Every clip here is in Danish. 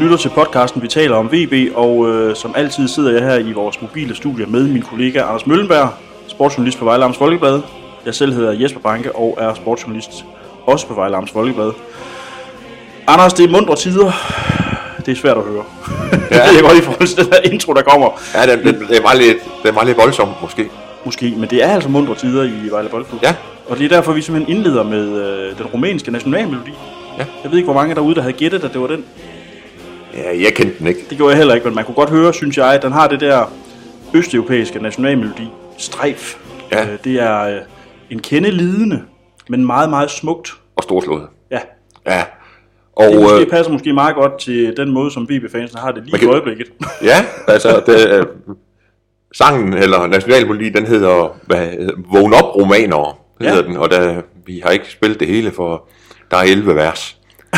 lytter til podcasten, vi taler om VB, og øh, som altid sidder jeg her i vores mobile studie med min kollega Anders Møllenberg, sportsjournalist på Vejle Amts Folkeblad. Jeg selv hedder Jesper Banke og er sportsjournalist også på Vejle Amts Folkeblad. Anders, det er mundre tider. Det er svært at høre. Ja. det er godt i forhold til den her intro, der kommer. Ja, det, det, det, var lidt, det var lidt voldsomt måske. Måske, men det er altså mundre tider i Vejle Boldklub. Ja. Og det er derfor, vi simpelthen indleder med øh, den rumænske nationalmelodi. Ja. Jeg ved ikke, hvor mange derude, der havde gættet, at det var den. Ja, jeg kendte den ikke. Det gjorde jeg heller ikke, men man kunne godt høre, synes jeg, at den har det der østeuropæiske nationalmelodi. Strejf. Ja. Øh, det er øh, en kende lidende, men meget, meget smukt. Og storslået. Ja. Ja. Og, det måske, øh, passer måske meget godt til den måde, som VB-fansen har det lige Man i kan- øjeblikket. ja, altså, det, øh, sangen, eller nationalmelodi, den hedder, hvad, Vågn op, romanere, Ja. hedder den, og der, vi har ikke spillet det hele, for der er 11 vers.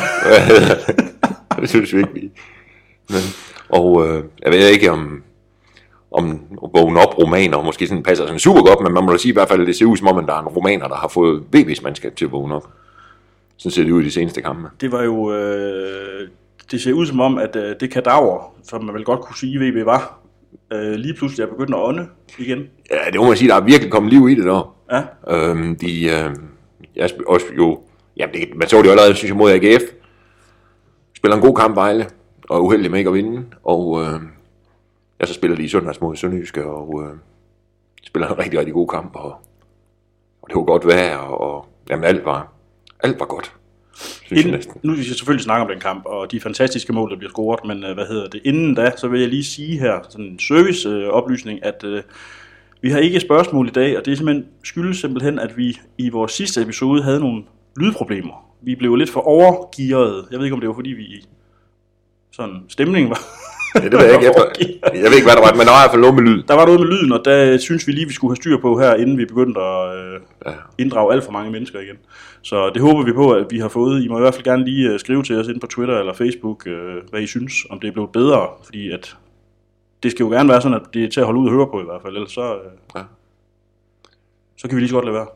Det synes vi ikke, vi... Og øh, jeg ved ikke, om, om vågn op romaner måske sådan passer sådan super godt, men man må da sige i hvert fald, at det ser ud som om, at der er en romaner, der har fået VB's mandskab til at vågne op. Sådan ser det ud i de seneste kampe. Det var jo... Øh, det ser ud som om, at øh, det kadaver, som man vel godt kunne sige, VB var, øh, lige pludselig er begyndt at ånde igen. Ja, det må man sige, der er virkelig kommet liv i det der. Ja, Øhm, de, øh, jeg også jo, jamen det, man så det jo allerede, synes jeg, mod AGF. Spiller en god kamp, Vejle, og er uheldig med ikke at vinde. Og øh, ja, så spiller i søndags mod Sønderjyske, og øh, spiller en rigtig, rigtig god kamp. Og, og det var godt vejr, og, og jamen alt var, alt var godt, synes jeg Inden, nu skal jeg selvfølgelig snakke om den kamp, og de fantastiske mål, der bliver scoret, men øh, hvad hedder det? Inden da, så vil jeg lige sige her, sådan en serviceoplysning, øh, at øh, vi har ikke spørgsmål i dag, og det er simpelthen, skyldes simpelthen, at vi i vores sidste episode havde nogle lydproblemer. Vi blev lidt for overgearet. Jeg ved ikke, om det var fordi vi sådan stemningen var... Ja, det ved jeg ikke, efter, jeg ved ikke, hvad der var, men der var i hvert fald noget med lyd. Der var noget med lyden, og der synes vi lige, vi skulle have styr på her, inden vi begyndte at øh, Ja. inddrage alt for mange mennesker igen. Så det håber vi på, at vi har fået. I må i hvert fald gerne lige øh, skrive til os ind på Twitter eller Facebook, øh, hvad I synes, om det er blevet bedre. Fordi at det skal jo gerne være sådan, at det er til at holde ud og høre på i hvert fald. Ellers så, øh, Ja. så kan vi lige så godt lade være.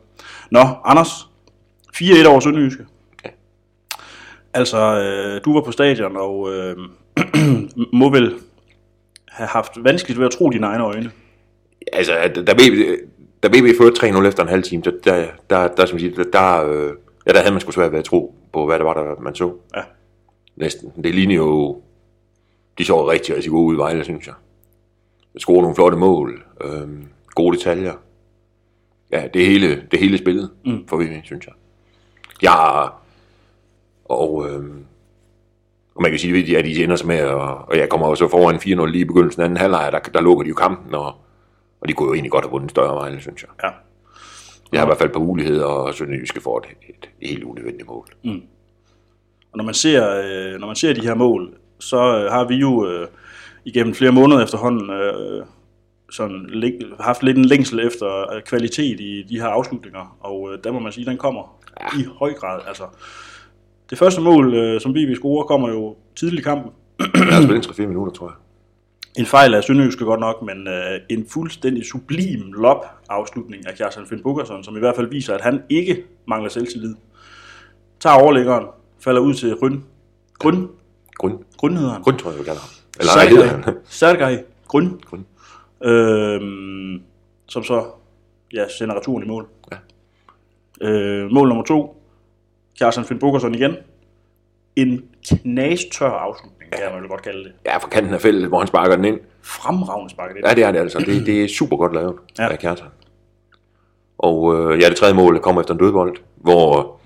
Nå, Anders. 4-1 over Sønderjyske. Altså, øh, du var på stadion og øh, må vel have haft vanskeligt ved at tro dine egne øjne. Altså, da VB, da VB førte 3-0 efter en halv time, der, der, der, der, som siger, der, der, øh, ja, der havde man sgu svært ved at tro på, hvad det var, der man så. Ja. Næsten. Det ligner jo, de så rigtig, rigtig gode ud i Vejle, synes jeg. Scorer nogle flotte mål, øh, gode detaljer. Ja, det hele, det hele spillet mm. for VB, synes jeg. Ja, og, øh, og man kan sige, at de ender sig med, og, og jeg kommer jo så foran 4-0 lige i begyndelsen af anden halvleg, der, der lukker de jo kampen, og, og de kunne jo egentlig godt have vundet større Vejle, synes jeg. Ja. Jeg har i hvert fald et par muligheder, og Sønderjyske får et, et, et helt unødvendigt mål. Og når man ser, øh, når man ser de her mål, så øh, har vi jo øh, igennem flere måneder efterhånden øh, sådan, haft lidt en længsel efter øh, kvalitet i de her afslutninger, og øh, der må man sige, den kommer ja. i høj grad. Altså, det første mål, øh, som VB scorer, kommer jo tidligt i kampen. Jeg har spillet 3-4 minutter, tror jeg. En fejl af Sønderjyske godt nok, men øh, en fuldstændig sublim lop afslutning af Kjartan Finn Bukkerson, som i hvert fald viser, at han ikke mangler selvtillid. Tager overlæggeren, falder ud til Grøn. Grøn? Grund, Grøn hedder han. grund tror jeg, vi kalder ham. Eller nej, hedder han. Sergej Grøn. Grün. Øhm, som så ja, sender returen i mål. Ja. Øh, mål nummer to. Kjartan Finn Bukkerson igen. En knastør afslutning, kan man vel godt kalde det. Ja, fra kanten af feltet, hvor han sparker den ind. Fremragende sparket ind. Ja, det er det altså. Det, det er super godt lavet Ja. ja. af Kjartan. Og øh, ja, det tredje mål kommer efter en dødbold, hvor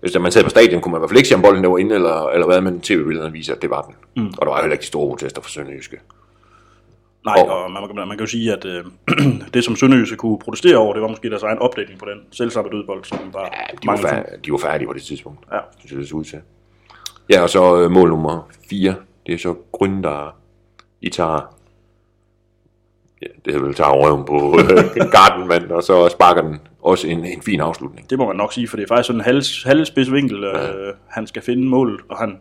hvis man sad på stadion, kunne man i hvert fald ikke se, om bolden der var inde, eller, eller hvad, men tv-billederne viser, at det var den. Mm. Og der var heller ikke de store protester fra Sønderjyske. Nej, Og- og man, man, man kan jo sige, at øh, det som Sønderjyse kunne protestere over, det var måske deres egen opdækning på den selvsamme dødbold, som var Ja, de var, færdige, de var færdige på det tidspunkt. Ja. Synes jeg, det ud til. Ja, og så øh, mål nummer 4. Det er så Grøn, der I tager... Ja, det vel tager røven på øh, Gardenmand, og så sparker den også en, en fin afslutning. Det må man nok sige, for det er faktisk sådan en halv, halvspids vinkel, øh, han skal finde målet, og han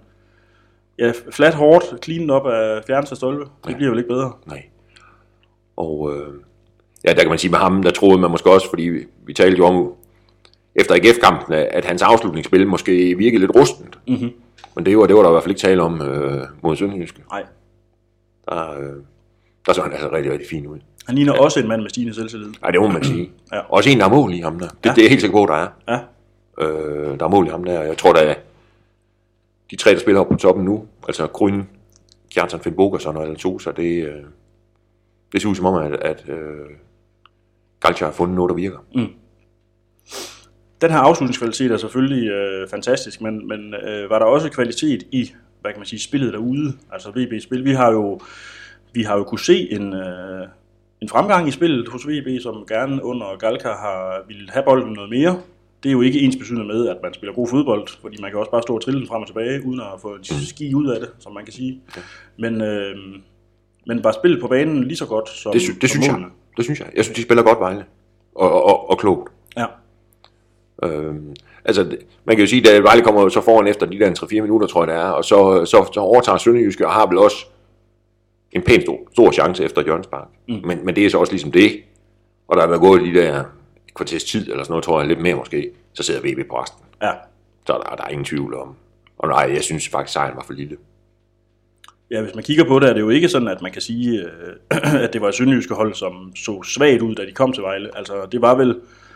ja, flat hårdt, clean op af fjerneste stolpe. Det bliver vel ikke bedre. Nej. Og øh, ja, der kan man sige med ham, der troede man måske også, fordi vi, vi talte jo om efter AGF-kampen, at hans afslutningsspil måske virkede lidt rustent. Mm-hmm. Men det var, det var der i hvert fald ikke tale om øh, mod Sønderjyske. Nej. Der, øh, der så han altså rigtig, rigtig fin ud. Han ligner ja. også en mand med stigende selvtillid. Nej, det må man sige. Ja. Også en, der er mål i ham der. Det, Ja. ja. det er helt sikker på, der er. Ja, Øh, der er mål i ham der. Jeg tror, der er de tre, der spiller op på toppen nu, altså Grøn, Kjartan Finn Bogerson og to, det, øh, det ser ud som om, at, at øh, Galcha har fundet noget, der virker. Mm. den her afslutningskvalitet er selvfølgelig øh, fantastisk, men, men øh, var der også kvalitet i, hvad kan man sige, spillet derude, altså VB-spil. Vi har jo, vi har jo kunne se en, øh, en fremgang i spillet hos VB, som gerne under Galka har ville have bolden noget mere. Det er jo ikke ens betydende med, at man spiller god fodbold, fordi man kan også bare stå og trille frem og tilbage, uden at få ski ud af det, som man kan sige. Men, øh, men var spillet på banen lige så godt som Det, sy- det som synes jeg. målene? Det synes jeg. Jeg synes, de spiller godt Vejle. Og, og, og, og klogt. Ja, Øhm, altså, man kan jo sige, at Vejle kommer så foran efter de der 3-4 minutter, tror jeg det er, og så, så, så overtager Sønderjyske og har vel også en pæn stor, stor chance efter Jørgens Park. Mm. Men, men det er så også ligesom det. Og der er der gået de der et kvarters tid, eller sådan noget, tror jeg, lidt mere måske, så sidder VB på resten. ja. Så der, der er ingen tvivl om. Og nej, jeg synes faktisk, sejren var for lille. Ja, hvis man kigger på det, er det jo ikke sådan, at man kan sige, øh, at det var et sønderjyske hold, som så svagt ud, da de kom til Vejle. Altså, det var vel,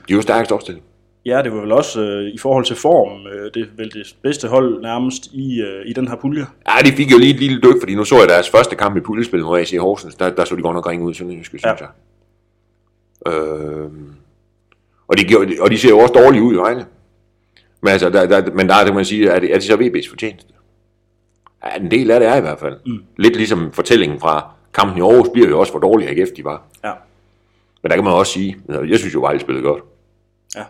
De jo stærkest opstillet. ja, det var vel også øh, i forhold til form, øh, det er vel det bedste hold nærmest i, øh, i den her pulje. Ja, de fik jo lige et lille dyk, fordi nu så jeg deres første kamp i puljespillet mod AC Horsens. Der, der så de godt nok ringe ud Sønderjyske, synes Ja. jeg. Øhm, og, de, og de ser jo også dårligt ud i Vejle. Men, altså, der, der, men der er det, kan man sige, er det, er det så VB's fortjeneste? Ja, en del af det er i hvert fald. Mm. Lidt ligesom fortællingen fra kampen i Aarhus bliver jo også, hvor dårlige AGF de var. Ja, Men der kan man også sige, jeg synes jo, Vejle spillede godt. ja.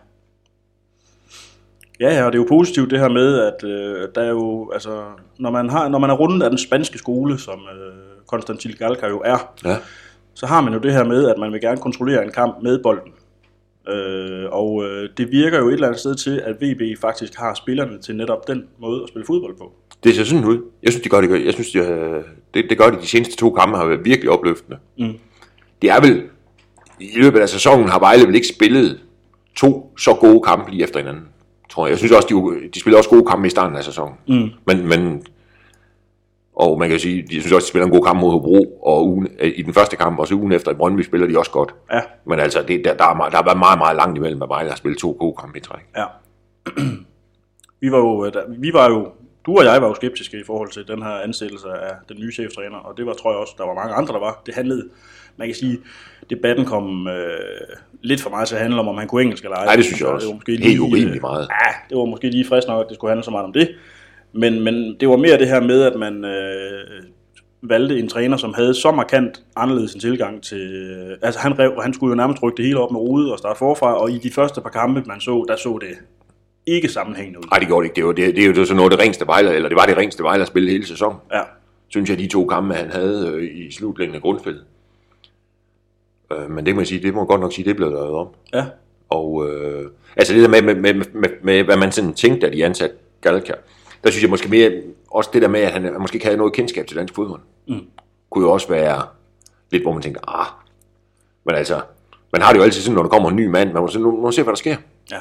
Ja, ja, og det er jo positivt det her med, at øh, der er jo, altså, når man, har, når man er rundet af den spanske skole, som øh, Konstantin Galka jo er, Ja. så har man jo det her med, at man vil gerne kontrollere en kamp med bolden. Øh, og øh, det virker jo et eller andet sted til, at VB faktisk har spillerne til netop den måde at spille fodbold på. Det ser sådan ud. Jeg synes, de gør det. Jeg synes, de, øh, det, det gør de de seneste to kampe har været virkelig opløftende. Mm. Det er vel, i løbet af sæsonen har Vejle vel ikke spillet to så gode kampe lige efter hinanden, tror jeg. Jeg synes også, de, de spiller også gode kampe i starten af sæsonen. Mm. Men, men, og man kan sige, jeg synes også, de spiller en god kamp mod Hobro, og ugen, øh, i den første kamp, og så ugen efter i Brøndby spiller de også godt. Ja, Men altså, det, der, der, er, meget- der har været meget, meget langt imellem, at Vejle har spillet to gode kampe i træk. ja. vi var jo, øh, der- vi var jo, du og jeg var jo skeptiske i forhold til den her ansættelse af den nye cheftræner, og det var, tror jeg også, der var mange andre, der var. Det handlede, man kan sige, debatten kom øh, lidt for meget til at handle om, om han kunne engelsk eller ej. Nej, det synes jeg Så også. Det var måske Helt lige, urimeligt meget. Ja, det var måske lige frisk nok, at det skulle handle så meget om det. Men, men det var mere det her med, at man øh, valgte en træner, som havde så markant anderledes en tilgang til... Øh, altså han, rev, han skulle jo nærmest rykke det hele op med rode og starte forfra, og i de første par kampe, man så, der så det ikke sammenhængende ud. Nej, det gjorde det ikke. Det, var, det, det er jo sådan noget, det ringste Vejle, eller det var det ringste Vejle at spille hele sæsonen. Ja, synes jeg, de to kampe, han havde øh, i slutningen af grundspillet. Øh, men det kan man sige, det må man godt nok sige, det blev lavet om. ja, Og øh, altså det der med, med, med, med, med, hvad man sådan tænkte, at de ansatte Galka, der synes jeg måske mere, også det der med, at han måske ikke havde noget kendskab til dansk fodbold, mm. kunne jo også være lidt, hvor man tænker, ah, men altså, man har det jo altid sådan, når der kommer en ny mand, man må, nu må se, hvad der sker. ja,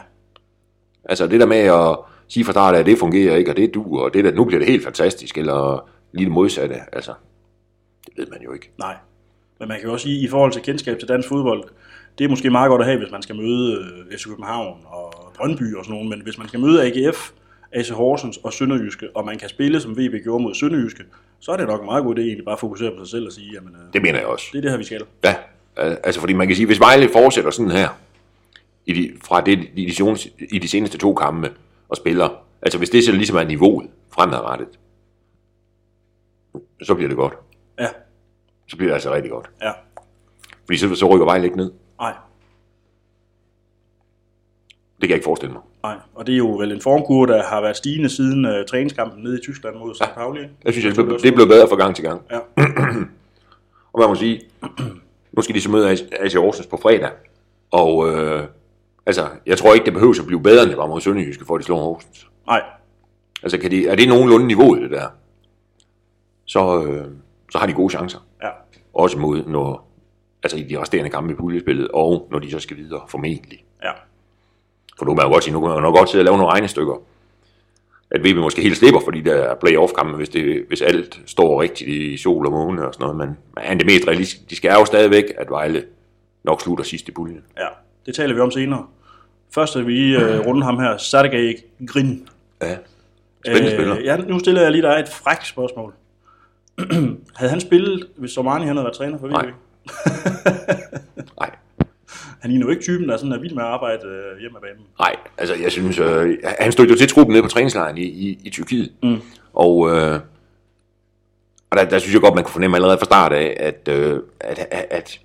Altså det der med at sige fra start at det fungerer ikke, og det er du, og det der, nu bliver det helt fantastisk, eller lige det modsatte, altså, det ved man jo ikke. nej. Men man kan jo også sige, i forhold til kendskab til dansk fodbold, det er måske meget godt at have, hvis man skal møde øh, FC København og Brøndby og sådan noget, men hvis man skal møde AGF, AC Horsens og Sønderjyske, og man kan spille, som VB gjorde mod Sønderjyske, så er det nok en meget god idé egentlig bare at fokusere på sig selv og sige, jamen, øh, Det mener jeg også. det er det her, vi skal. Ja, al- altså fordi man kan sige, hvis Vejle fortsætter sådan her, i de, fra det, i, de, seneste- i de seneste to kampe, og spiller, altså hvis det så ligesom er niveauet fremadrettet, så bliver det godt. Ja, Så bliver det altså rigtig godt. ja, Fordi så, så rykker Vejle ikke ned. nej, kan jeg ikke forestille mig. nej. Og det er jo vel en formkurve, der har været stigende siden øh, træningskampen nede i Tyskland mod St. Pauli. ikke? Jeg synes, det, blev- det blev bedre fra gang til gang. Ja, Og man må sige, nu skal de så møde AC Horsens på fredag. Og øh, altså, jeg tror ikke, det behøver at blive bedre, end det var mod Sønderjyske, for at de slår Horsens. nej, Altså, kan de, er det nogenlunde niveauet, det der? Så, øh, så har de gode chancer. ja, Også mod, når, altså i de resterende kampe i puljespillet, og når de så skal videre, formentlig. ja, For nu kan man jo godt sige, nu kan man jo nok godt sidde og lave nogle regnestykker. at VB måske helt slipper for de der playoff-kampe, hvis, det, hvis alt står rigtigt i sol og måne og sådan noget. Men, men det mest realistiske, de skal jo stadigvæk, at Vejle nok slutter sidst i puljen. Ja, det taler vi om senere. Først vil vi lige uh, runde ham her, Sergej Grin. Ja, spændende øh, spiller. Ja, nu stiller jeg lige dig et frækt spørgsmål. havde han spillet, hvis Somani han havde været træner for VB? Nej. Han er jo ikke typen, der er sådan er vild med at arbejde øh, hjemme af banen. Nej, altså jeg synes, øh, han stod jo til truppen nede på træningslejren i, i, i Tyrkiet. Mm. Og, øh, og der, der synes jeg godt, man kunne fornemme allerede fra start af, at, øh, at, at, at,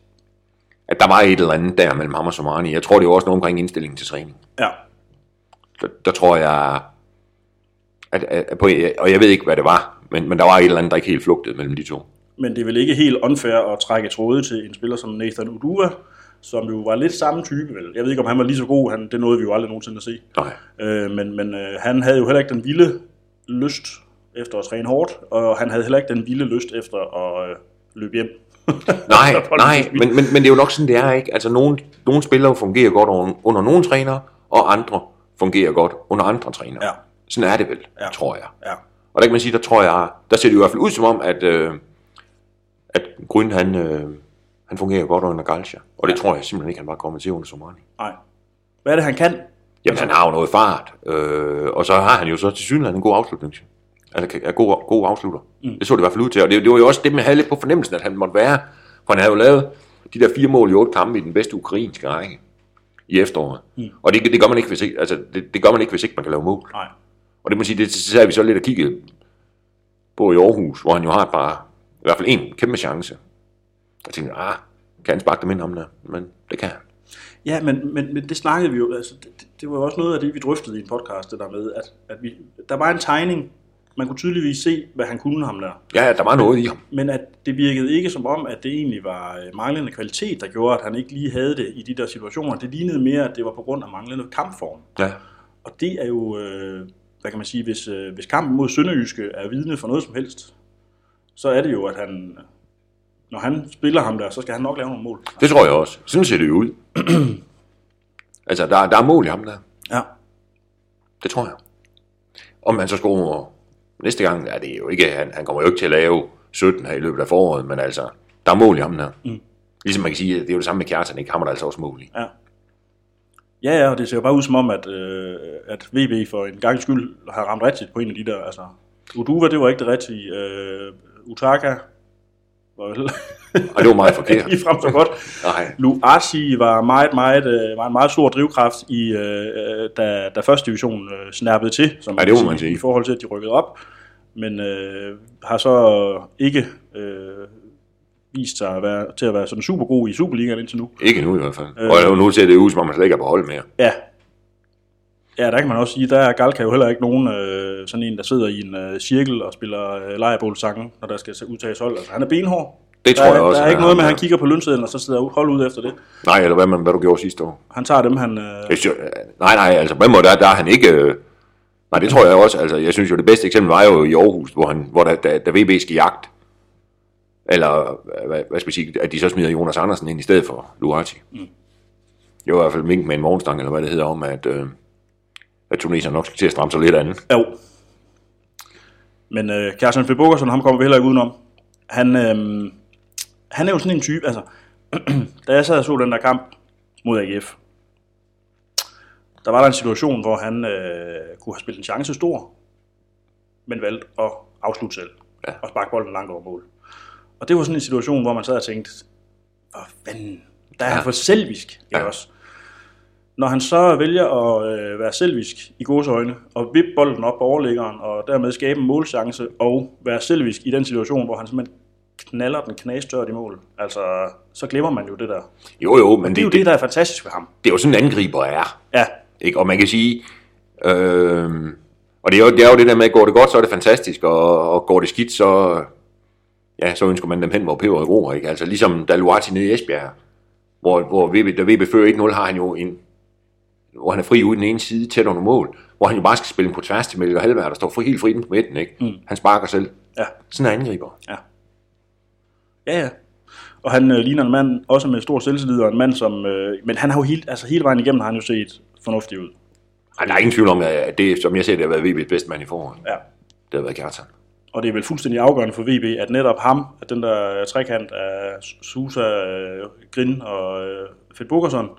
at der var et eller andet der mellem ham og Somani. Jeg tror, det var også noget omkring indstillingen til træning. Ja, Der, der tror jeg, at, at, at på, og jeg ved ikke, hvad det var, men, men der var et eller andet, der ikke helt flugtede mellem de to. men det er vel ikke helt unfair at trække tråde til en spiller som Nathan Uduva, som jo var lidt samme type, vel? Jeg ved ikke, om han var lige så god, han, det nåede vi jo aldrig nogensinde at se. Nej. Øh, men men øh, han havde jo heller ikke den vilde lyst efter at træne hårdt, og han havde heller ikke den vilde lyst efter at øh, løbe hjem. Nej, nej, men, men, men det er jo nok sådan, det er, ikke? Altså, nogle, nogle spillere fungerer godt under, under nogle trænere, og andre fungerer godt under andre trænere. Ja. Sådan er det vel, ja. tror jeg. Ja, Og der kan man sige, der tror jeg, der ser det i hvert fald ud som om, at, øh, at Grøn, han, øh, han fungerer godt under Galcia. Og det tror jeg simpelthen ikke, han bare kommer til under Somani. nej. Hvad er det, han kan? Jamen, han har jo noget fart, øh, og så har han jo så til synligheden en god afslutning. Altså, er god, god afslutter. Mm. Det så det i hvert fald ud til, og det, det var jo også det, man havde lidt på fornemmelsen, at han måtte være. For han havde jo lavet de der fire mål i otte kampe i den bedste ukrainske række i efteråret. Mm. Og det, det, gør man ikke, hvis ikke, altså, det, det gør man ikke, hvis ikke man kan lave mål. Nej. Og det må sige, det så vi så lidt og kigget på i Aarhus, hvor han jo har et par, i hvert fald en kæmpe chance. Jeg tænkte, ah, kan han sparke dem ind om der? Men det kan han. Ja, men, men, men det snakkede vi jo, altså, det, det- var jo også noget af det, vi drøftede i en podcast, det der med, at, at vi, der var en tegning, man kunne tydeligvis se, hvad han kunne ham der. Ja, der var noget i ham. Men at det virkede ikke som om, at det egentlig var øh, manglende kvalitet, der gjorde, at han ikke lige havde det i de der situationer. Det lignede mere, at det var på grund af manglende kampform. Ja. Og det er jo, øh, hvad kan man sige, hvis, øh, hvis kampen mod Sønderjyske er vidne for noget som helst, så er det jo, at han, når han spiller ham der, så skal han nok lave nogle mål. Det tror jeg også. Sådan ser det jo ud. altså, der, der er mål i ham der. Ja, Det tror jeg. Om han så scorer næste gang, er det jo ikke, han, han kommer jo ikke til at lave 17 her i løbet af foråret, men altså, der er mål i ham der. Mm. Ligesom man kan sige, det er jo det samme med Kjartan, ikke? Ham er der altså også mål i. ja. Ja, ja, og det ser jo bare ud som om, at, øh, at VB for en gang skyld har ramt rigtigt på en af de der, altså, Uduva, det var ikke det rigtige, øh, Utaka vel Og det var meget forkert. lige frem så godt. Nej. Luasi var meget, meget, øh, var en meget stor drivkraft i, øh, øh, da, da første division øh, snappede til, som Ja, det må man sige. i forhold til, at de rykkede op. Men øh, har så ikke øh, vist sig at være, til at være sådan super god i Superligaen indtil nu. Ikke nu i hvert fald. Øh. Og nu ser det ud, som om man slet ikke er på hold mere. Ja. Ja, der kan man også sige, der er Galka jo heller ikke nogen øh, sådan en, der sidder i en øh, cirkel og spiller øh, lejrebålsange, når der skal udtages hold. Altså, han er benhård. Det tror der, er- jeg også, Der er ikke noget med, at han kigger på lønsedlen, og så sidder hold ud efter det. Nej, eller hvad, man, hvad du gjorde sidste år. Han tager dem, han... Øh, Jeg synes, nej, nej, altså på den måde, der, der er han ikke... Øh, nej, det tror jeg også. Altså, jeg synes jo, det bedste eksempel var jo i Aarhus, hvor, han, hvor der, da, da VB skal jagt, eller hvad, hvad skal vi sige, at de så smider Jonas Andersen ind i stedet for Luati. Mm. Det var i hvert fald mink med en morgenstang, eller hvad det hedder, om at, øh, at Tunesien nok skal til at stramme sig lidt andet. Jo. Men øh, Kjartan Febukersen, ham kommer vi heller ikke udenom. Han, øh, han er jo sådan en type, altså, da jeg sad og så den der kamp mod AGF, der var der en situation, hvor han øh, kunne have spillet en chance stor, men valgte at afslutte selv Ja. og sparke bolden langt over mål. Og det var sådan en situation, hvor man sad og tænkte, hvad fanden, der er han Ja. for selvisk, ikke Ja. også? Når han så vælger at øh, være selvisk i gåseøjne, og vippe bolden op på overliggeren, og dermed skabe en målchance, og være selvisk i den situation, hvor han simpelthen knaller den knastørt i mål, altså, så glemmer man jo det der. Jo, jo, men Det er jo det, der er fantastisk ved ham. det er jo sådan en angriber er. Ja, Ikke? Og man kan sige, øh, og det er, jo, det er jo det der med, at går det godt, så er det fantastisk, og, og går det skidt, så, ja, så ønsker man dem hen, hvor peber i ro, ikke? Altså ligesom da Luati nede i Esbjerg, hvor, hvor VB, da VB fører 1-0, har han jo en, hvor han er fri ude den ene side, tæt under mål, hvor han jo bare skal spille på tværs til Melker Halvær, der står fri, helt fri på midten, ikke? Mm. Han sparker selv. ja, Sådan en angriber. ja. Ja, ja. Og han øh, ligner en mand, også med stor selvtillid, og en mand, som... Øh, men han har jo helt, altså hele vejen igennem har han jo set fornuftig ud. Ej, der er ingen tvivl om, at det, som jeg ser, det har været VB's bedste mand i foråret. Ja. Det har været Kjartan. Og det er vel fuldstændig afgørende for VB, at netop ham, at den der trekant af Susa, øh, Grin og øh, Fedt Bukerson,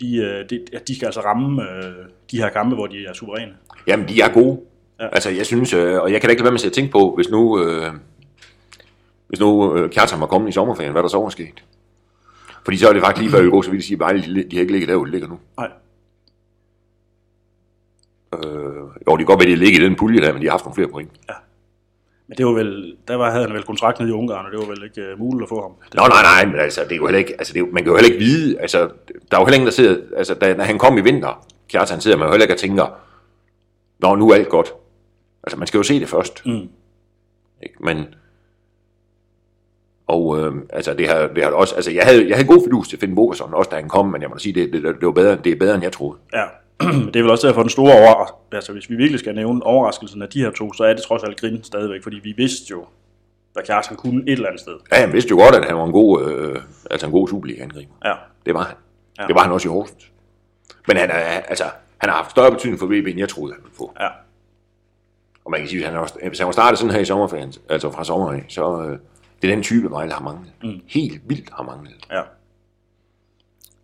de, øh, de, de skal altså ramme øh, de her kampe, hvor de er suveræne. Jamen, de er gode. Ja. Ja. Altså, jeg synes, øh, og jeg kan da ikke lade være med at tænke på, hvis nu, øh, hvis nu øh, Kjartan var kommet i sommerferien, hvad der så var sket. Fordi så er det faktisk lige før vi går, så vil de sige, at de, de har ikke ligget der, hvor de ligger nu. Nej. Øh, jo, det kan godt være, at de ligger i den pulje der, men de har haft nogle flere point. Men det var vel, der var, havde han vel kontrakt nede i Ungarn, og det var vel ikke uh, muligt at få ham. Det, Nå, nej, nej, men altså, det er jo heller ikke, altså, det er, man kan jo heller ikke vide, altså, der er jo heller ingen, der sidder, altså, da, da han kom i vinter, Kjartan sidder man jo heller ikke og tænker, nå, nu er alt godt. Altså, man skal jo se det først. Mm. Ikke? Men, og øh, altså, det har, det har også, altså, jeg havde, jeg havde god fidus til Finn Bogerson, også da han kom, men jeg må da sige, det, det, det, var bedre, det er bedre, end jeg troede. Ja, det er vel også derfor den store overraskelse. Altså, hvis vi virkelig skal nævne overraskelsen af de her to, så er det trods alt Grin stadigvæk, fordi vi vidste jo, hvad Kjartan kunne et eller andet sted. Ja, han vidste jo godt, at han var en god, øh, altså en god Superliga-angriber. Ja, Det var han. Ja. Det var han også i Horsens. Men han, er, altså, han har haft større betydning for VB, end jeg troede, han ville få. ja, Og man kan sige, at han også, hvis han var startet sådan her i sommerferien, altså fra sommer så øh, det er den type, Vejle har manglet. Mm. Helt vildt har manglet. ja.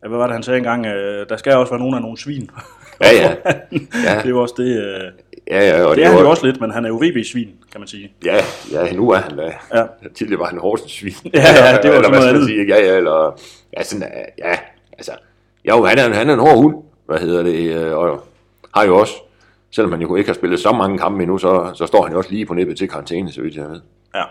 ja hvad var det, han sagde engang? Øh, der skal også være nogen af nogle svin. Ja, ja. Ja, det var også det. Øh, ja, ja og det er han jo også lidt, men han er jo VB-svin, kan man sige. Ja, ja, nu er han da. Ja. Tidligere var han Horsens svin. Ja, ja, det var eller, noget andet. sige? Ja, ja, eller, ja, sådan, øh, ja, altså, jo, han er, han er en hård hund, hvad hedder det, øh, og har jo også, selvom han jo ikke har spillet så mange kampe endnu, så, så står han jo også lige på nippet til karantæne, så vidt jeg ved. Ja.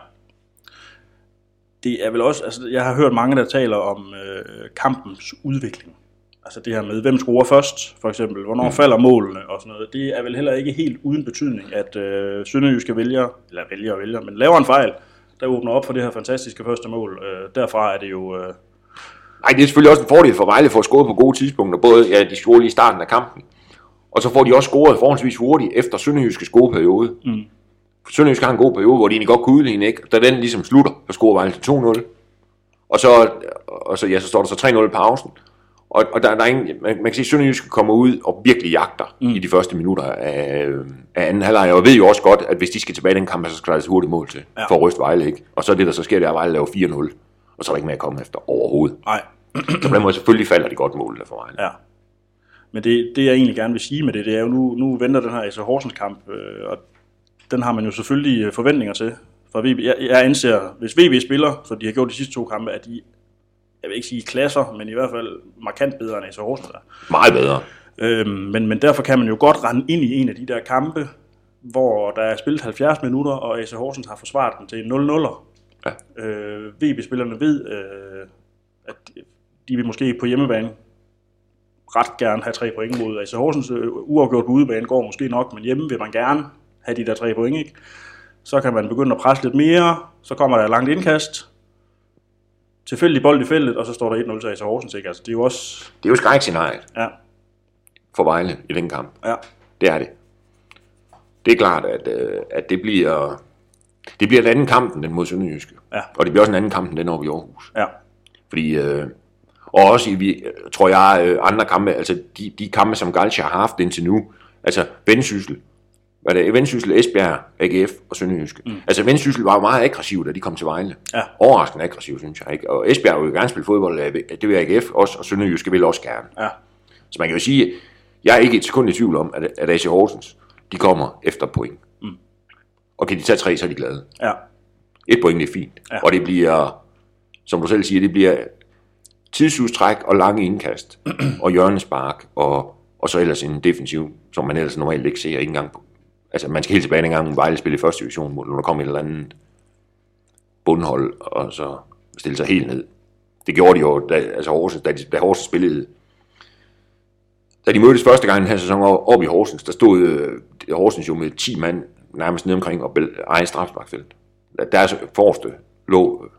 Det er vel også, altså jeg har hørt mange, der taler om øh, kampens udvikling. Altså det her med, hvem scorer først, for eksempel. Hvornår mm. falder målene og sådan noget. Det er vel heller ikke helt uden betydning, at øh, Sønderjyske vælger, eller vælger og vælger, men laver en fejl, der åbner op for det her fantastiske første mål. Øh, derfra er det jo... Øh, Nej, det er selvfølgelig også en fordel for Vejle for at score på gode tidspunkter. Både, ja, de scorede lige i starten af kampen. Og så får de også scoret forholdsvis hurtigt efter Sønderjyskes gode periode. Mm. Sønderjysk har en god periode, hvor de egentlig godt kunne udligne, ikke? Da den ligesom slutter, så scorer Vejle til 2-0. Og så, og så, ja, så står der så 3-0 i pausen. Og, og der, der er ingen, man, man kan sige, at Sønderjysk kommer ud og virkelig jagter mm. i de første minutter af, af anden halvleg. Og ved jo også godt, at hvis de skal tilbage i den kamp, så skal der et hurtigt mål til Ja. for at ryste Vejle. Ikke? Og så er det, der så sker, det er, at Vejle laver 4-0. Og så er der ikke mere at komme efter overhovedet. nej, Så på den måde selvfølgelig falder de godt mål der for Vejle. ja. Men det, det, jeg egentlig gerne vil sige med det, det er jo, nu, nu venter den her AC Horsens kamp, øh, og den har man jo selvfølgelig øh, forventninger til. For VB, jeg, jeg anser, hvis VB spiller, som de har gjort de sidste to kampe, at de, jeg vil ikke sige klasser, men i hvert fald markant bedre end AC Horsens er. Meget bedre. Øhm, men, men derfor kan man jo godt rende ind i en af de der kampe, hvor der er spillet 70 minutter, og AC Horsens har forsvaret den til en 0-0'er. Ja. Øh, VB-spillerne ved, øh, at de vil måske på hjemmebane ret gerne have tre point mod AC Horsens. Øh, uafgjort på udebane går måske nok, men hjemme vil man gerne have de der tre point, ikke? Så kan man begynde at presse lidt mere, så kommer der et langt indkast, tilfældig bold i feltet, og så står der 1-0 til Horsens, ikke? Altså, det er jo også... Det er jo skrækscenariet Ja, for Vejle i den kamp. ja, Det er det. Det er klart, at, øh, at det bliver... Det bliver en anden kamp end den mod Sønderjyske. Ja. Og det bliver også en anden kamp end den oppe i Aarhus. ja, Fordi, øh, og også i, vi, tror jeg, øh, andre kampe, altså de, de kampe, som Galcia har haft indtil nu, altså Vendsyssel, hvad er det, Vendsyssel, Esbjerg, AGF og Sønderjyske. Mm. Altså Vendsyssel var jo meget aggressiv, da de kom til Vejle. Ja. Overraskende aggressiv, synes jeg. Ikke? Og Esbjerg vil jo gerne spille fodbold, øh, det vil AGF også, og Sønderjyske vil også gerne. ja, Så man kan jo sige, jeg er ikke et sekund i tvivl om, at, at AC Horsens, de kommer efter point. Mm. Og kan de tage tre, så er de glade. ja, Et point, det er fint. Ja. Og det bliver, som du selv siger, det bliver tidsudstræk og lange indkast, og hjørnespark, og, og så ellers en defensiv, som man ellers normalt ikke ser, ikke engang på. Altså, man skal helt tilbage dengang, Vejle spillede i første division, hvor der kom et eller andet bundhold, og så stille sig helt ned. Det gjorde de jo, da, altså Horsens, da, de, da Horsens spillede da de mødtes første gang i den her sæson op i Horsens, der stod øh, Horsens jo med 10 mand nærmest nede omkring og egen strafsparkfelt. Deres forreste lå øh,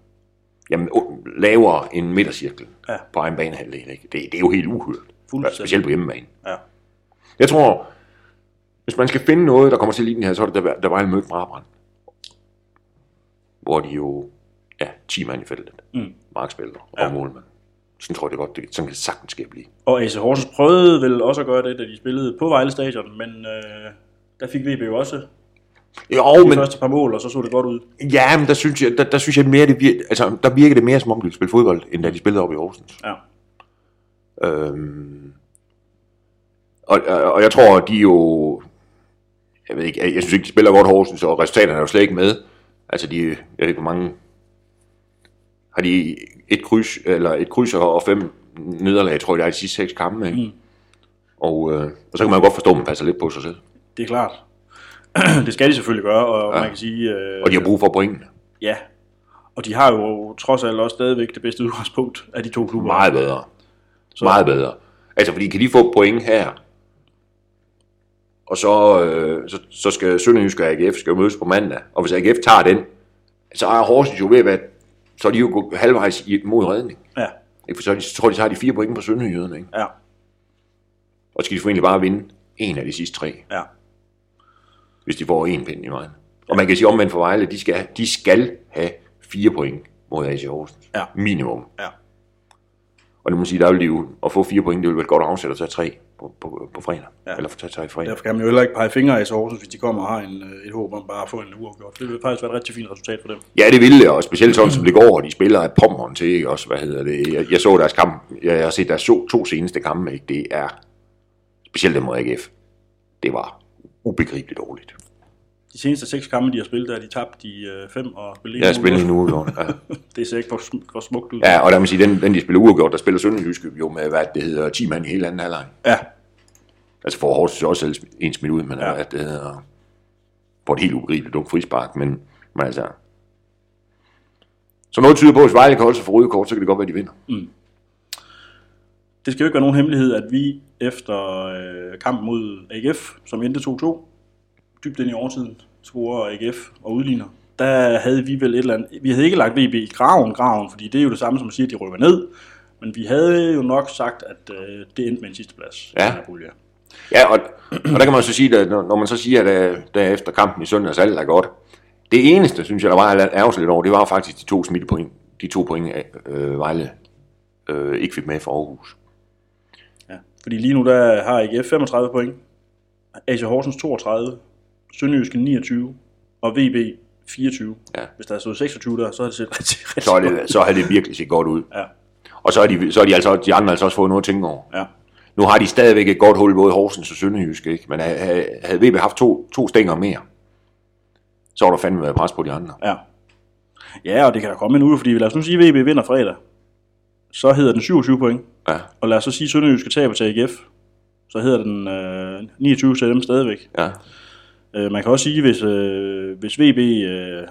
jamen, lavere end midtercirklen Ja. på egen banehalvdel. Ikke? Det, det er jo helt uhørt. Specielt på hjemmebane. ja, Jeg tror, hvis man skal finde noget, der kommer til det her, så er det, der, der var en mødt Brabrand. Hvor de jo, ja, 10 mand i feltet. Mm. Markspiller og Ja. målmand. Sådan tror jeg det godt, det, sådan kan det sagtens skal blive. Og AC Horsens prøvede vel også at gøre det, da de spillede på Vejle Stadion, men øh, der fik VB jo også Jo, de men, første par mål, og så så det godt ud. ja, men der synes jeg, der, der synes jeg mere, det vir, altså, der virker det mere som om, de spille fodbold, end da de spillede op i Horsens. Ja. Øhm, og, og, og jeg tror, de jo... Jeg ved ikke, jeg, jeg synes ikke, de spiller godt Horsens, og resultaterne er jo slet ikke med. Altså, de, jeg ved ikke, hvor mange... Har de et kryds, eller et kryds og fem nederlag, tror jeg, det er de sidste seks kampe, ikke? Mm. Og, øh, og så kan man godt forstå, at man passer lidt på sig selv. Det er klart. det skal de selvfølgelig gøre, og ja. man kan sige... Øh, Og de har brug for pointene. Ja. Og de har jo trods alt også stadigvæk det bedste udgangspunkt af de to klubber. Meget bedre. Så. Meget bedre. Altså, fordi kan de få point her, og så, øh, så, så skal Sønderjysk og AGF skal mødes på mandag, og hvis AGF tager den, så er Horsens jo ved at være, så er de jo halvvejs mod redning. Ja, Ikke? For så, de, så tror de så har de fire point på Sønderjyderne, ikke? ja, Og så skal de formentlig bare vinde en af de sidste tre, ja. hvis de får en pind i vejen. Og man kan sige omvendt for Vejle, de skal, de skal have fire point mod AC Horsens. Ja. Minimum. ja. Og det må sige, der vil de jo, at få fire point, det vil være et godt afsæt at tage tre på, på, på fredag. Ja. Eller tage tre fredag. Derfor kan man jo heller ikke pege fingre af Horsens, hvis de kommer og har en, øh, et håb om bare at få en uafgjort. Det vil faktisk være et rigtig fint resultat for dem. Ja, det ville det, og specielt sådan som det går, og de spiller et pommeren til, ikke? Også, hvad hedder det? Jeg, jeg så deres kamp, jeg, jeg har set deres to, to seneste kampe, ikke? Det er, specielt dem mod AGF, det var ubegribeligt dårligt. De seneste seks kampe, de har spillet, der de tabt de øh, fem og spillet en spillet uafgjort. en uge, ja. Det ser ikke for, for smukt ud. ja, og der må sige, den, den de spiller uafgjort, der spiller Sønderjysk jo med, hvad det hedder, 10 mand i hele anden halvleg. ja. Altså for Horsens også selv en smidt ud, men Ja. ja. hvad det hedder, på et helt ubegribeligt dumt frispark, men, men altså, så noget tyder på, at hvis Vejle kan holde sig for røde kort, så kan det godt være, de vinder. Det skal jo ikke være nogen hemmelighed, at vi efter øh, kampen mod AGF, som endte 2-2, dybt ind i overtiden, scorer AGF og udligner. Der havde vi vel et eller andet... Vi havde ikke lagt VB i graven, graven, fordi det er jo det samme som at sige, at de rykker ned. Men vi havde jo nok sagt, at øh, det endte med en sidste plads. Ja. her. Ja, og, og der kan man så sige, at når, når man så siger, at øh, der efter kampen i søndags alt er godt, det eneste, synes jeg, der var ærgerligt over, det var faktisk de to smittepoint, de to point, øh, Vejle øh, ikke fik med fra Aarhus. Ja. Fordi lige nu der har AGF 35 point, AC Horsens 32, Sønderjyske 29 og VB 24. Ja. Hvis der er stået 26 der, så har det set rigtig, rigtig Så, er det, så havde det virkelig set godt ud. Ja. Og så har de, så er de, altså, de andre altså også fået noget at tænke over. Ja. Nu har de stadigvæk et godt hul både Horsens og Sønderjysk, ikke? men havde, havde- VB haft to, to stænger mere, så var der fandme været pres på de andre. Ja. Ja, og det kan der komme en uge, fordi lad os nu sige, at VB vinder fredag. Så hedder den 27 point. Ja, Og lad os så sige, at Sønderjyske taber til AGF. Så hedder den øh, 29 til dem stadigvæk. ja. Øh, man kan også sige, hvis, øh, hvis VB øh,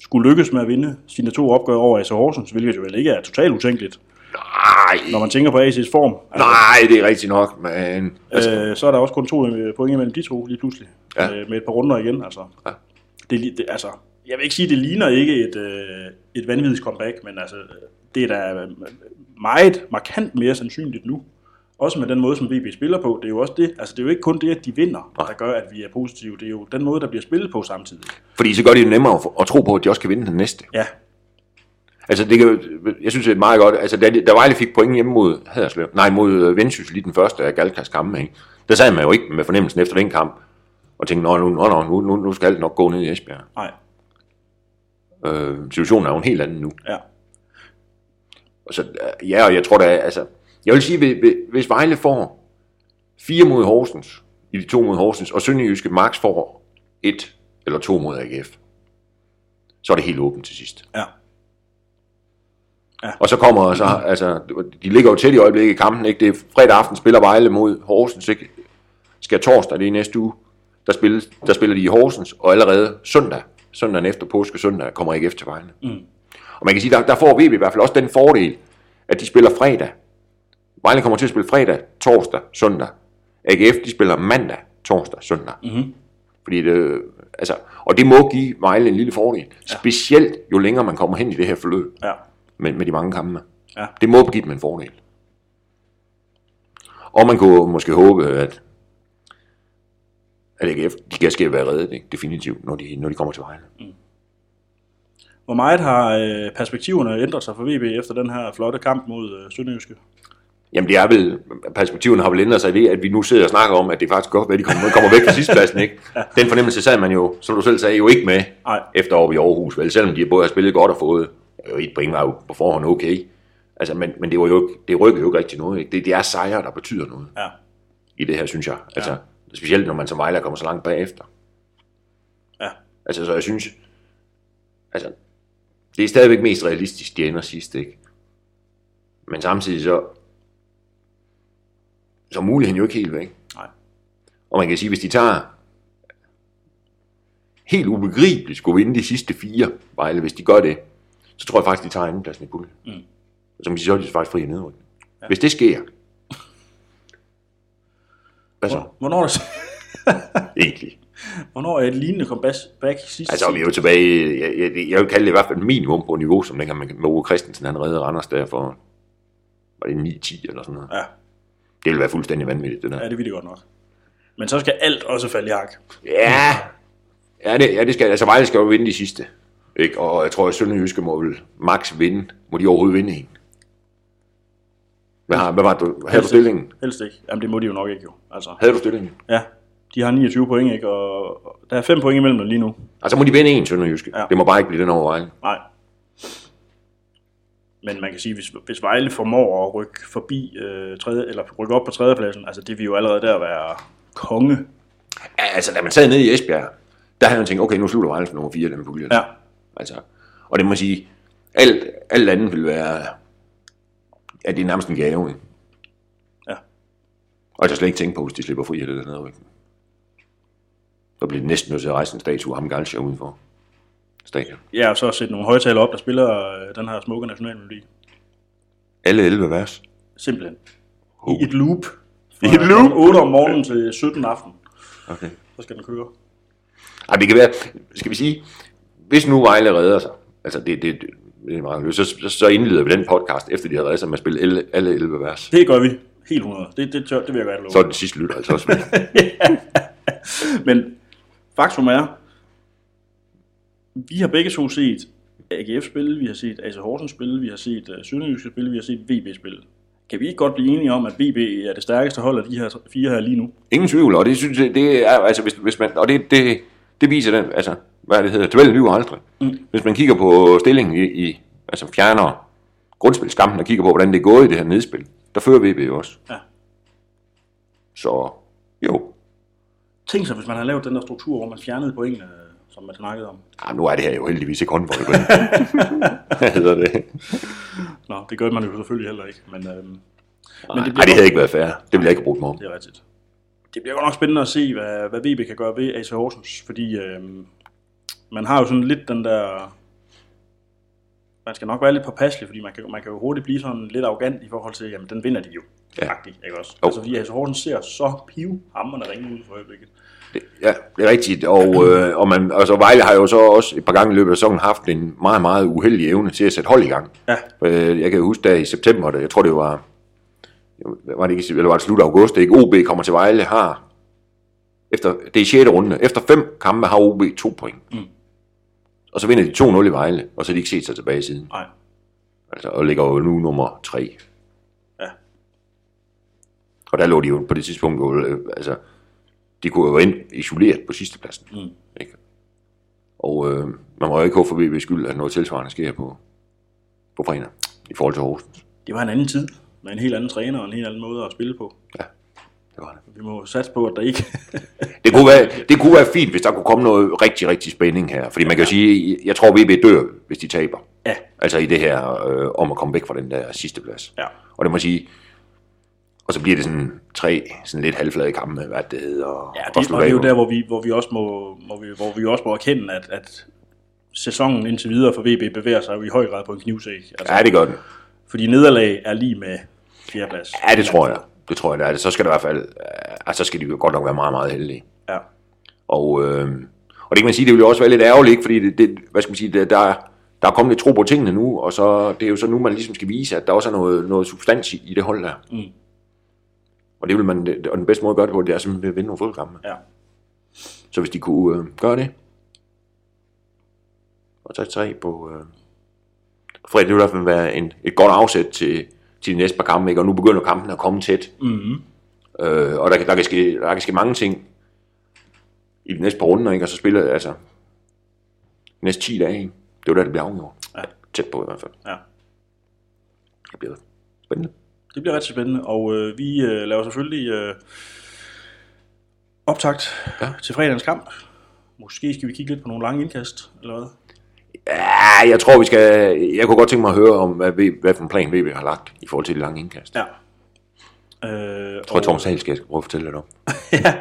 skulle lykkes med at vinde sine to opgør over AC Horsens, hvilket jo vel ikke er totalt utænkeligt, Nej, når man tænker på AC's form. nej, det er rigtigt nok, men... Altså, Øh, så er der også kun to øh, point imellem de to lige pludselig. Ja. Øh, med et par runder igen. Altså. Ja. Det, det, altså, jeg vil ikke sige, at det ligner ikke et, øh, et vanvittigt comeback, men altså, det er da meget markant mere sandsynligt nu. Også med den måde, som VB spiller på. Det er jo også det. Altså, det er jo ikke kun det, at de vinder, der gør, at vi er positive. Det er jo den måde, der bliver spillet på samtidig. fordi så gør det det nemmere at, tro på, at de også kan vinde den næste. Ja, Altså, det kan, jeg synes, det er meget godt. Altså, da, da Vejle fik point hjemme mod Haderslev, nej, mod øh, Vendsyssel i den første af Galkas kampe, ikke? der sad man jo ikke med fornemmelsen efter den kamp, og tænkte, nå, nu, nå, nå, nu, nu, nu skal alt nok gå ned i Esbjerg. nej, Øh, situationen er jo en helt anden nu. ja. Og så, øh, ja, og jeg tror da, altså, jeg vil sige, hvis- Vejle får fire mod Horsens, i de to mod Horsens, og Sønderjyske Max får et eller to mod AGF, så er det helt åbent til sidst. Ja. Og så kommer så, altså, de ligger jo tæt i øjeblikket i kampen, ikke? Det er fredag aften spiller Vejle mod Horsens, ikke? Skal torsdag, det er næste uge, der spiller, der spiller de i Horsens, og allerede søndag, søndagen efter påske søndag, kommer AGF til Vejle. Mm. Og man kan sige, der, der får VB i hvert fald også den fordel, at de spiller fredag. Vejle kommer til at spille fredag, torsdag, søndag. AGF, de spiller mandag, torsdag, søndag. Mm-hmm. Fordi det, altså, og det må give Vejle en lille fordel. Ja. Specielt jo længere man kommer hen i det her forløb Ja. med, med de mange kampe. Ja. Det må give dem en fordel. Og man kunne måske håbe, at, at AGF, de kan skal være reddet, ikke? definitivt, når de, når de kommer til Vejle. Hvor meget har øh, perspektiverne ændret sig for VB efter den her flotte kamp mod øh, Sønderjyske? Jamen, det er vel, perspektiverne har vel ændret sig ved, at vi nu sidder og snakker om, at det faktisk godt, at de kommer, kommer væk fra sidstepladsen, ikke? Den fornemmelse sad man jo, som du selv sagde, jo ikke med Nej. efter oppe i Aarhus, vel? Selvom de både har spillet godt og fået jo, et point var jo på forhånd okay. Altså, men, men det, var jo ikke, det rykker jo ikke rigtig noget, ikke? Det, det er sejre, der betyder noget Ja. i det her, synes jeg. Altså, specielt når man som Vejler kommer så langt bagefter. Ja. Altså, så jeg synes, altså, det er stadigvæk mest realistisk, de ender sidst, ikke? Men samtidig så, så er muligheden jo ikke helt væk. Nej. Og man kan sige, hvis de tager helt ubegribeligt skulle vinde de sidste fire Vejle, hvis de gør det, så tror jeg faktisk, de tager andenpladsen i puljen. Mm. Og så kan man sige, så er de faktisk fri nedrykning. Ja. Hvis det sker, hvad så? Hvornår er, det, Egentlig. hvornår er et lignende comeback back sidste Altså, vi er jo tilbage, jeg, jeg, jeg vil kalde det i hvert fald minimum på niveau, som dengang med Ove Christensen, han reddede Randers der for, var det 9-10 eller sådan noget. Ja, Det vil være fuldstændig vanvittigt, det der. ja, det vil det godt nok. Men så skal alt også falde i hak. Ja, ja det, ja, det skal, altså Vejle skal jo vinde de sidste. Ikke? Og jeg tror, at Sønderjyske må vel max vinde. Må de overhovedet vinde en? Hvad, har, hvad var det? Havde du stillingen? ikke. Helst ikke. Jamen, det må de jo nok ikke jo. Altså, Havde du stillingen? ja, de har 29 point, ikke? Og og der er 5 point imellem dem lige nu. Altså må de vinde en Sønderjyske. Ja. Det må bare ikke blive den over Vejle. Nej. Men man kan sige, hvis, hvis Vejle formår at rykke forbi øh, tredje, eller rykke op på tredjepladsen, altså det vil jo allerede der være konge. Ja, altså da man sad nede i Esbjerg, der havde man tænkt, okay, nu slutter Vejle for nummer 4 den pulje. Ja, Altså, og det må sige, alt, alt andet vil være, at det er nærmest en gave. Ikke? Ja. Og jeg har slet ikke tænkt på, hvis de slipper fri det dernede. Ikke? Så bliver det næsten nødt til at rejse en statue af ham Galscher udenfor stadion. ja og så sætte nogle højtaler op, der spiller øh, den her smukke nationalmelodi. Alle 11 vers. Simpelthen. Oh. I et loop. I et loop? 8 om morgenen til 17 aften. Okay. Så skal den køre. Ej, det kan være, skal vi sige, hvis nu Vejle redder sig, altså det, det, det, er meget løs, så, så, så indleder vi den podcast, efter de har reddet sig med at spille alle, alle 11 vers. Det gør vi. Helt 100. Det, det, tør, det vil jeg godt love. Så er den sidste lytter altså også med. Men faktum er, vi har begge to set AGF spille, vi har set AC Horsens spille, vi har set uh, Sønderjyske spille, vi har set VB spille. Kan vi ikke godt blive enige om, at VB er det stærkeste hold af de her fire her lige nu? Ingen tvivl, og det synes jeg, det er, altså hvis, hvis man, og det, det, det viser den, altså, hvad det hedder, tabellen lyver aldrig. Mm. Hvis man kigger på stillingen i, i altså fjerner grundspilskampen og kigger på, hvordan det er gået i det her nedspil, der fører VB jo også. Ja. Så jo, Tænk sig, hvis man har lavet den der struktur, hvor man fjernede pointene, som man snakkede om. ja, nu er det her jo heldigvis ikke håndbold. Hvad hedder det? Nå, det gør man jo selvfølgelig heller ikke, men, øhm, men Nej, det det, det havde ikke været fair. Det ville jeg ikke brugt mig om. Det er rigtigt. Det bliver godt nok spændende at se, hvad, hvad VB kan gøre ved AC Horsens, fordi øhm, man har jo sådan lidt den der... Man skal nok være lidt påpasselig, fordi man kan, man kan jo hurtigt blive sådan lidt arrogant i forhold til, jamen den vinder de jo. Ja. Faktisk, ikke også? Jo. Altså fordi AC Horsens ser så pivhammerne ringe ud for øjeblikket. Det, ja, det er rigtigt. Og, øh, og man, altså Vejle har jo så også et par gange i løbet af sæsonen haft en meget, meget uheldig evne til at sætte hold i gang. Ja, Øh, jeg kan huske, da i september, da- jeg tror det var, var det ikke, eller var det slut af august, det ikke OB kommer til Vejle, har, efter, det er 6. runde, efter fem kampe har OB to point. Mm. Og så vinder de 2-0 i Vejle, og så har de ikke set sig tilbage siden. nej. Altså, og ligger jo nu nummer 3. Ja. Og der lå de jo på det tidspunkt, øh, altså, de kunne jo ind isoleret på sidstepladsen. Mm. Ikke? Og øh, man må jo ikke håbe for VB skyld, at noget tilsvarende sker på, på fredag i forhold til Horsens. Det var en anden tid, med en helt anden træner og en helt anden måde at spille på. Ja, det var det. Vi må satse på, at der ikke... Det kunne, være, det kunne være fint, hvis der kunne komme noget rigtig, rigtig spænding her. Fordi man kan jo sige, jeg tror, VB dør, hvis de taber. ja, Altså i det her, øh, om at komme væk fra den der sidste plads. ja. Og det må sige, og så bliver det sådan tre sådan lidt halvflade kampe, hvad det hedder. og- Ja, det, og det er jo der, hvor vi, hvor vi også må, hvor vi, hvor vi også må erkende, at, at sæsonen indtil videre for VB bevæger sig jo i høj grad på en knivsæk. Altså, Ja, det gør den. Fordi nederlag er lige med fjerdeplads. Ja, det tror jeg. Det tror jeg, det er det. Så skal det i hvert fald, altså, så skal de jo godt nok være meget, meget heldige. Ja, Og, øh, og det kan man sige, det vil jo også være lidt ærgerligt, fordi det, det, hvad skal man sige, det, der, er- der er kommet lidt tro på tingene nu, og så, det er jo så nu, man ligesom skal vise, at der også er noget, noget substans i, i det hold der. Mm. Og det vil man, og den bedste måde at gøre det på, det er simpelthen ved at vinde nogle fodboldkampe. ja. Så hvis de kunne øh, gøre det, og tage tre på øh, fredag. Det vil i hvert fald være en, et godt afsæt til, til de næste par kampe, ikke? og nu begynder kampen at komme tæt. Mm-hmm. Øh, og der, kan- der, kan ske, der kan ske mange ting i de næste par runder, ikke? og så spiller altså de næste 10 dage. Ikke? Det er jo der, det bliver afgjort. Ja. Tæt på i hvert fald. Ja. Det bliver spændende. Det bliver rigtig spændende, og øh, vi øh, laver selvfølgelig øh, optakt Ja. til fredagens kamp. Måske skal vi kigge lidt på nogle lange indkast, eller hvad? Ja, jeg tror, vi skal... Jeg kunne godt tænke mig at høre om, hvad, V- hvad for en plan VB har lagt i forhold til de lange indkast. Ja. Øh, Jeg tror, Thomas Hal skal prøve at fortælle lidt om. ja.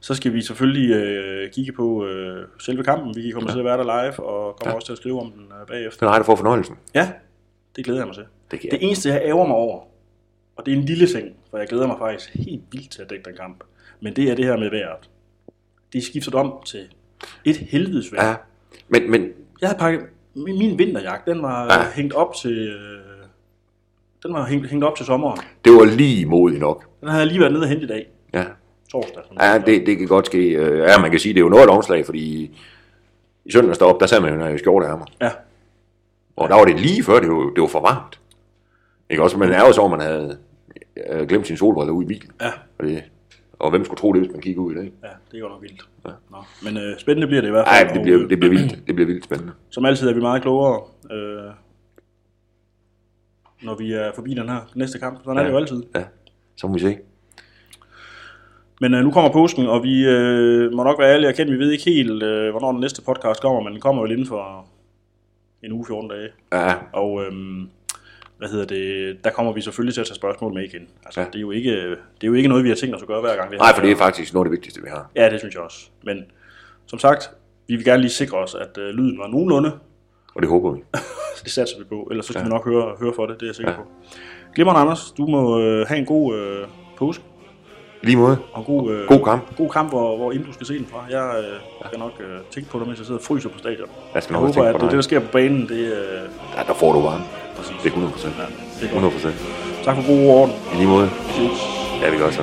Så skal vi selvfølgelig øh, kigge på øh, selve kampen. Vi kommer ja. til at være der live, og kommer ja. også til at skrive om den øh, bagefter. Det er dig, der får fornøjelsen. Ja, det glæder jeg mig til. Det Det eneste, jeg ærger mig over, og det er en lille ting, for jeg glæder mig faktisk helt vildt til at dække den kamp, men det er det her med vejret. Det er skiftet om til et helvedes vejr. Ja, men, men Jeg havde pakket, min, min vinterjakke, den var Ja. hængt op til, øh, den var hængt, hængt op til sommeren. det var lige modigt nok. Den havde jeg lige været nede og hente i dag, Ja, torsdag. ja det, det kan godt ske. Øh, Ja, man kan sige, det er jo noget af et omslag, fordi i søndags deroppe, der sad man jo i skjorteærmer. Ja, Og der var det lige før, det var, det var for varmt. Ikke også? Men er jo så, man havde øh, glemt sin solbriller ude i bilen. ja, Og, det, og hvem skulle tro det, hvis man kigger ud i dag? ja, det er godt nok vildt. Ja. Nå. Men øh, spændende bliver det i hvert fald. Nej, det bliver, øh, det bliver vildt. Det bliver vildt spændende. Som altid er vi meget klogere, øh, når vi er forbi den her næste kamp. Sådan er det jo altid. Ja, så må vi se. Men øh, nu kommer påsken, og vi øh, må nok være ærlige og erkende, vi ved ikke helt, øh, hvornår den næste podcast kommer, men den kommer vel inden for en uge, 14 dage. Ja, Og øh, hvad hedder det, der kommer vi selvfølgelig til at tage spørgsmål med igen. Altså, Ja. det, er jo ikke, det er jo ikke noget, vi har tænkt os at gøre hver gang. Vi nej, har for det er faktisk noget af det vigtigste, vi har. Ja, det synes jeg også. Men som sagt, vi vil gerne lige sikre os, at øh, lyden var nogenlunde. Og det håber vi. det satser vi på. Ellers så skal Ja. vi nok høre, høre for det, det er jeg sikker Ja. på. Glimrende Anders, du må øh, have en god øh, påske. I lige måde. Og god, øh, God kamp. god kamp, hvor, hvor end du skal se den fra. Jeg øh, skal nok øh, tænke på dig, mens jeg sidder og fryser på stadion. Jeg skal Jeg håber, at det, det, der sker på banen, det øh, Ja, der får du varme. præcis. Det er 100 procent. Ja, det er 100 godt. procent. Tak for god ord. I lige måde. Ses. Ja, vi gør så.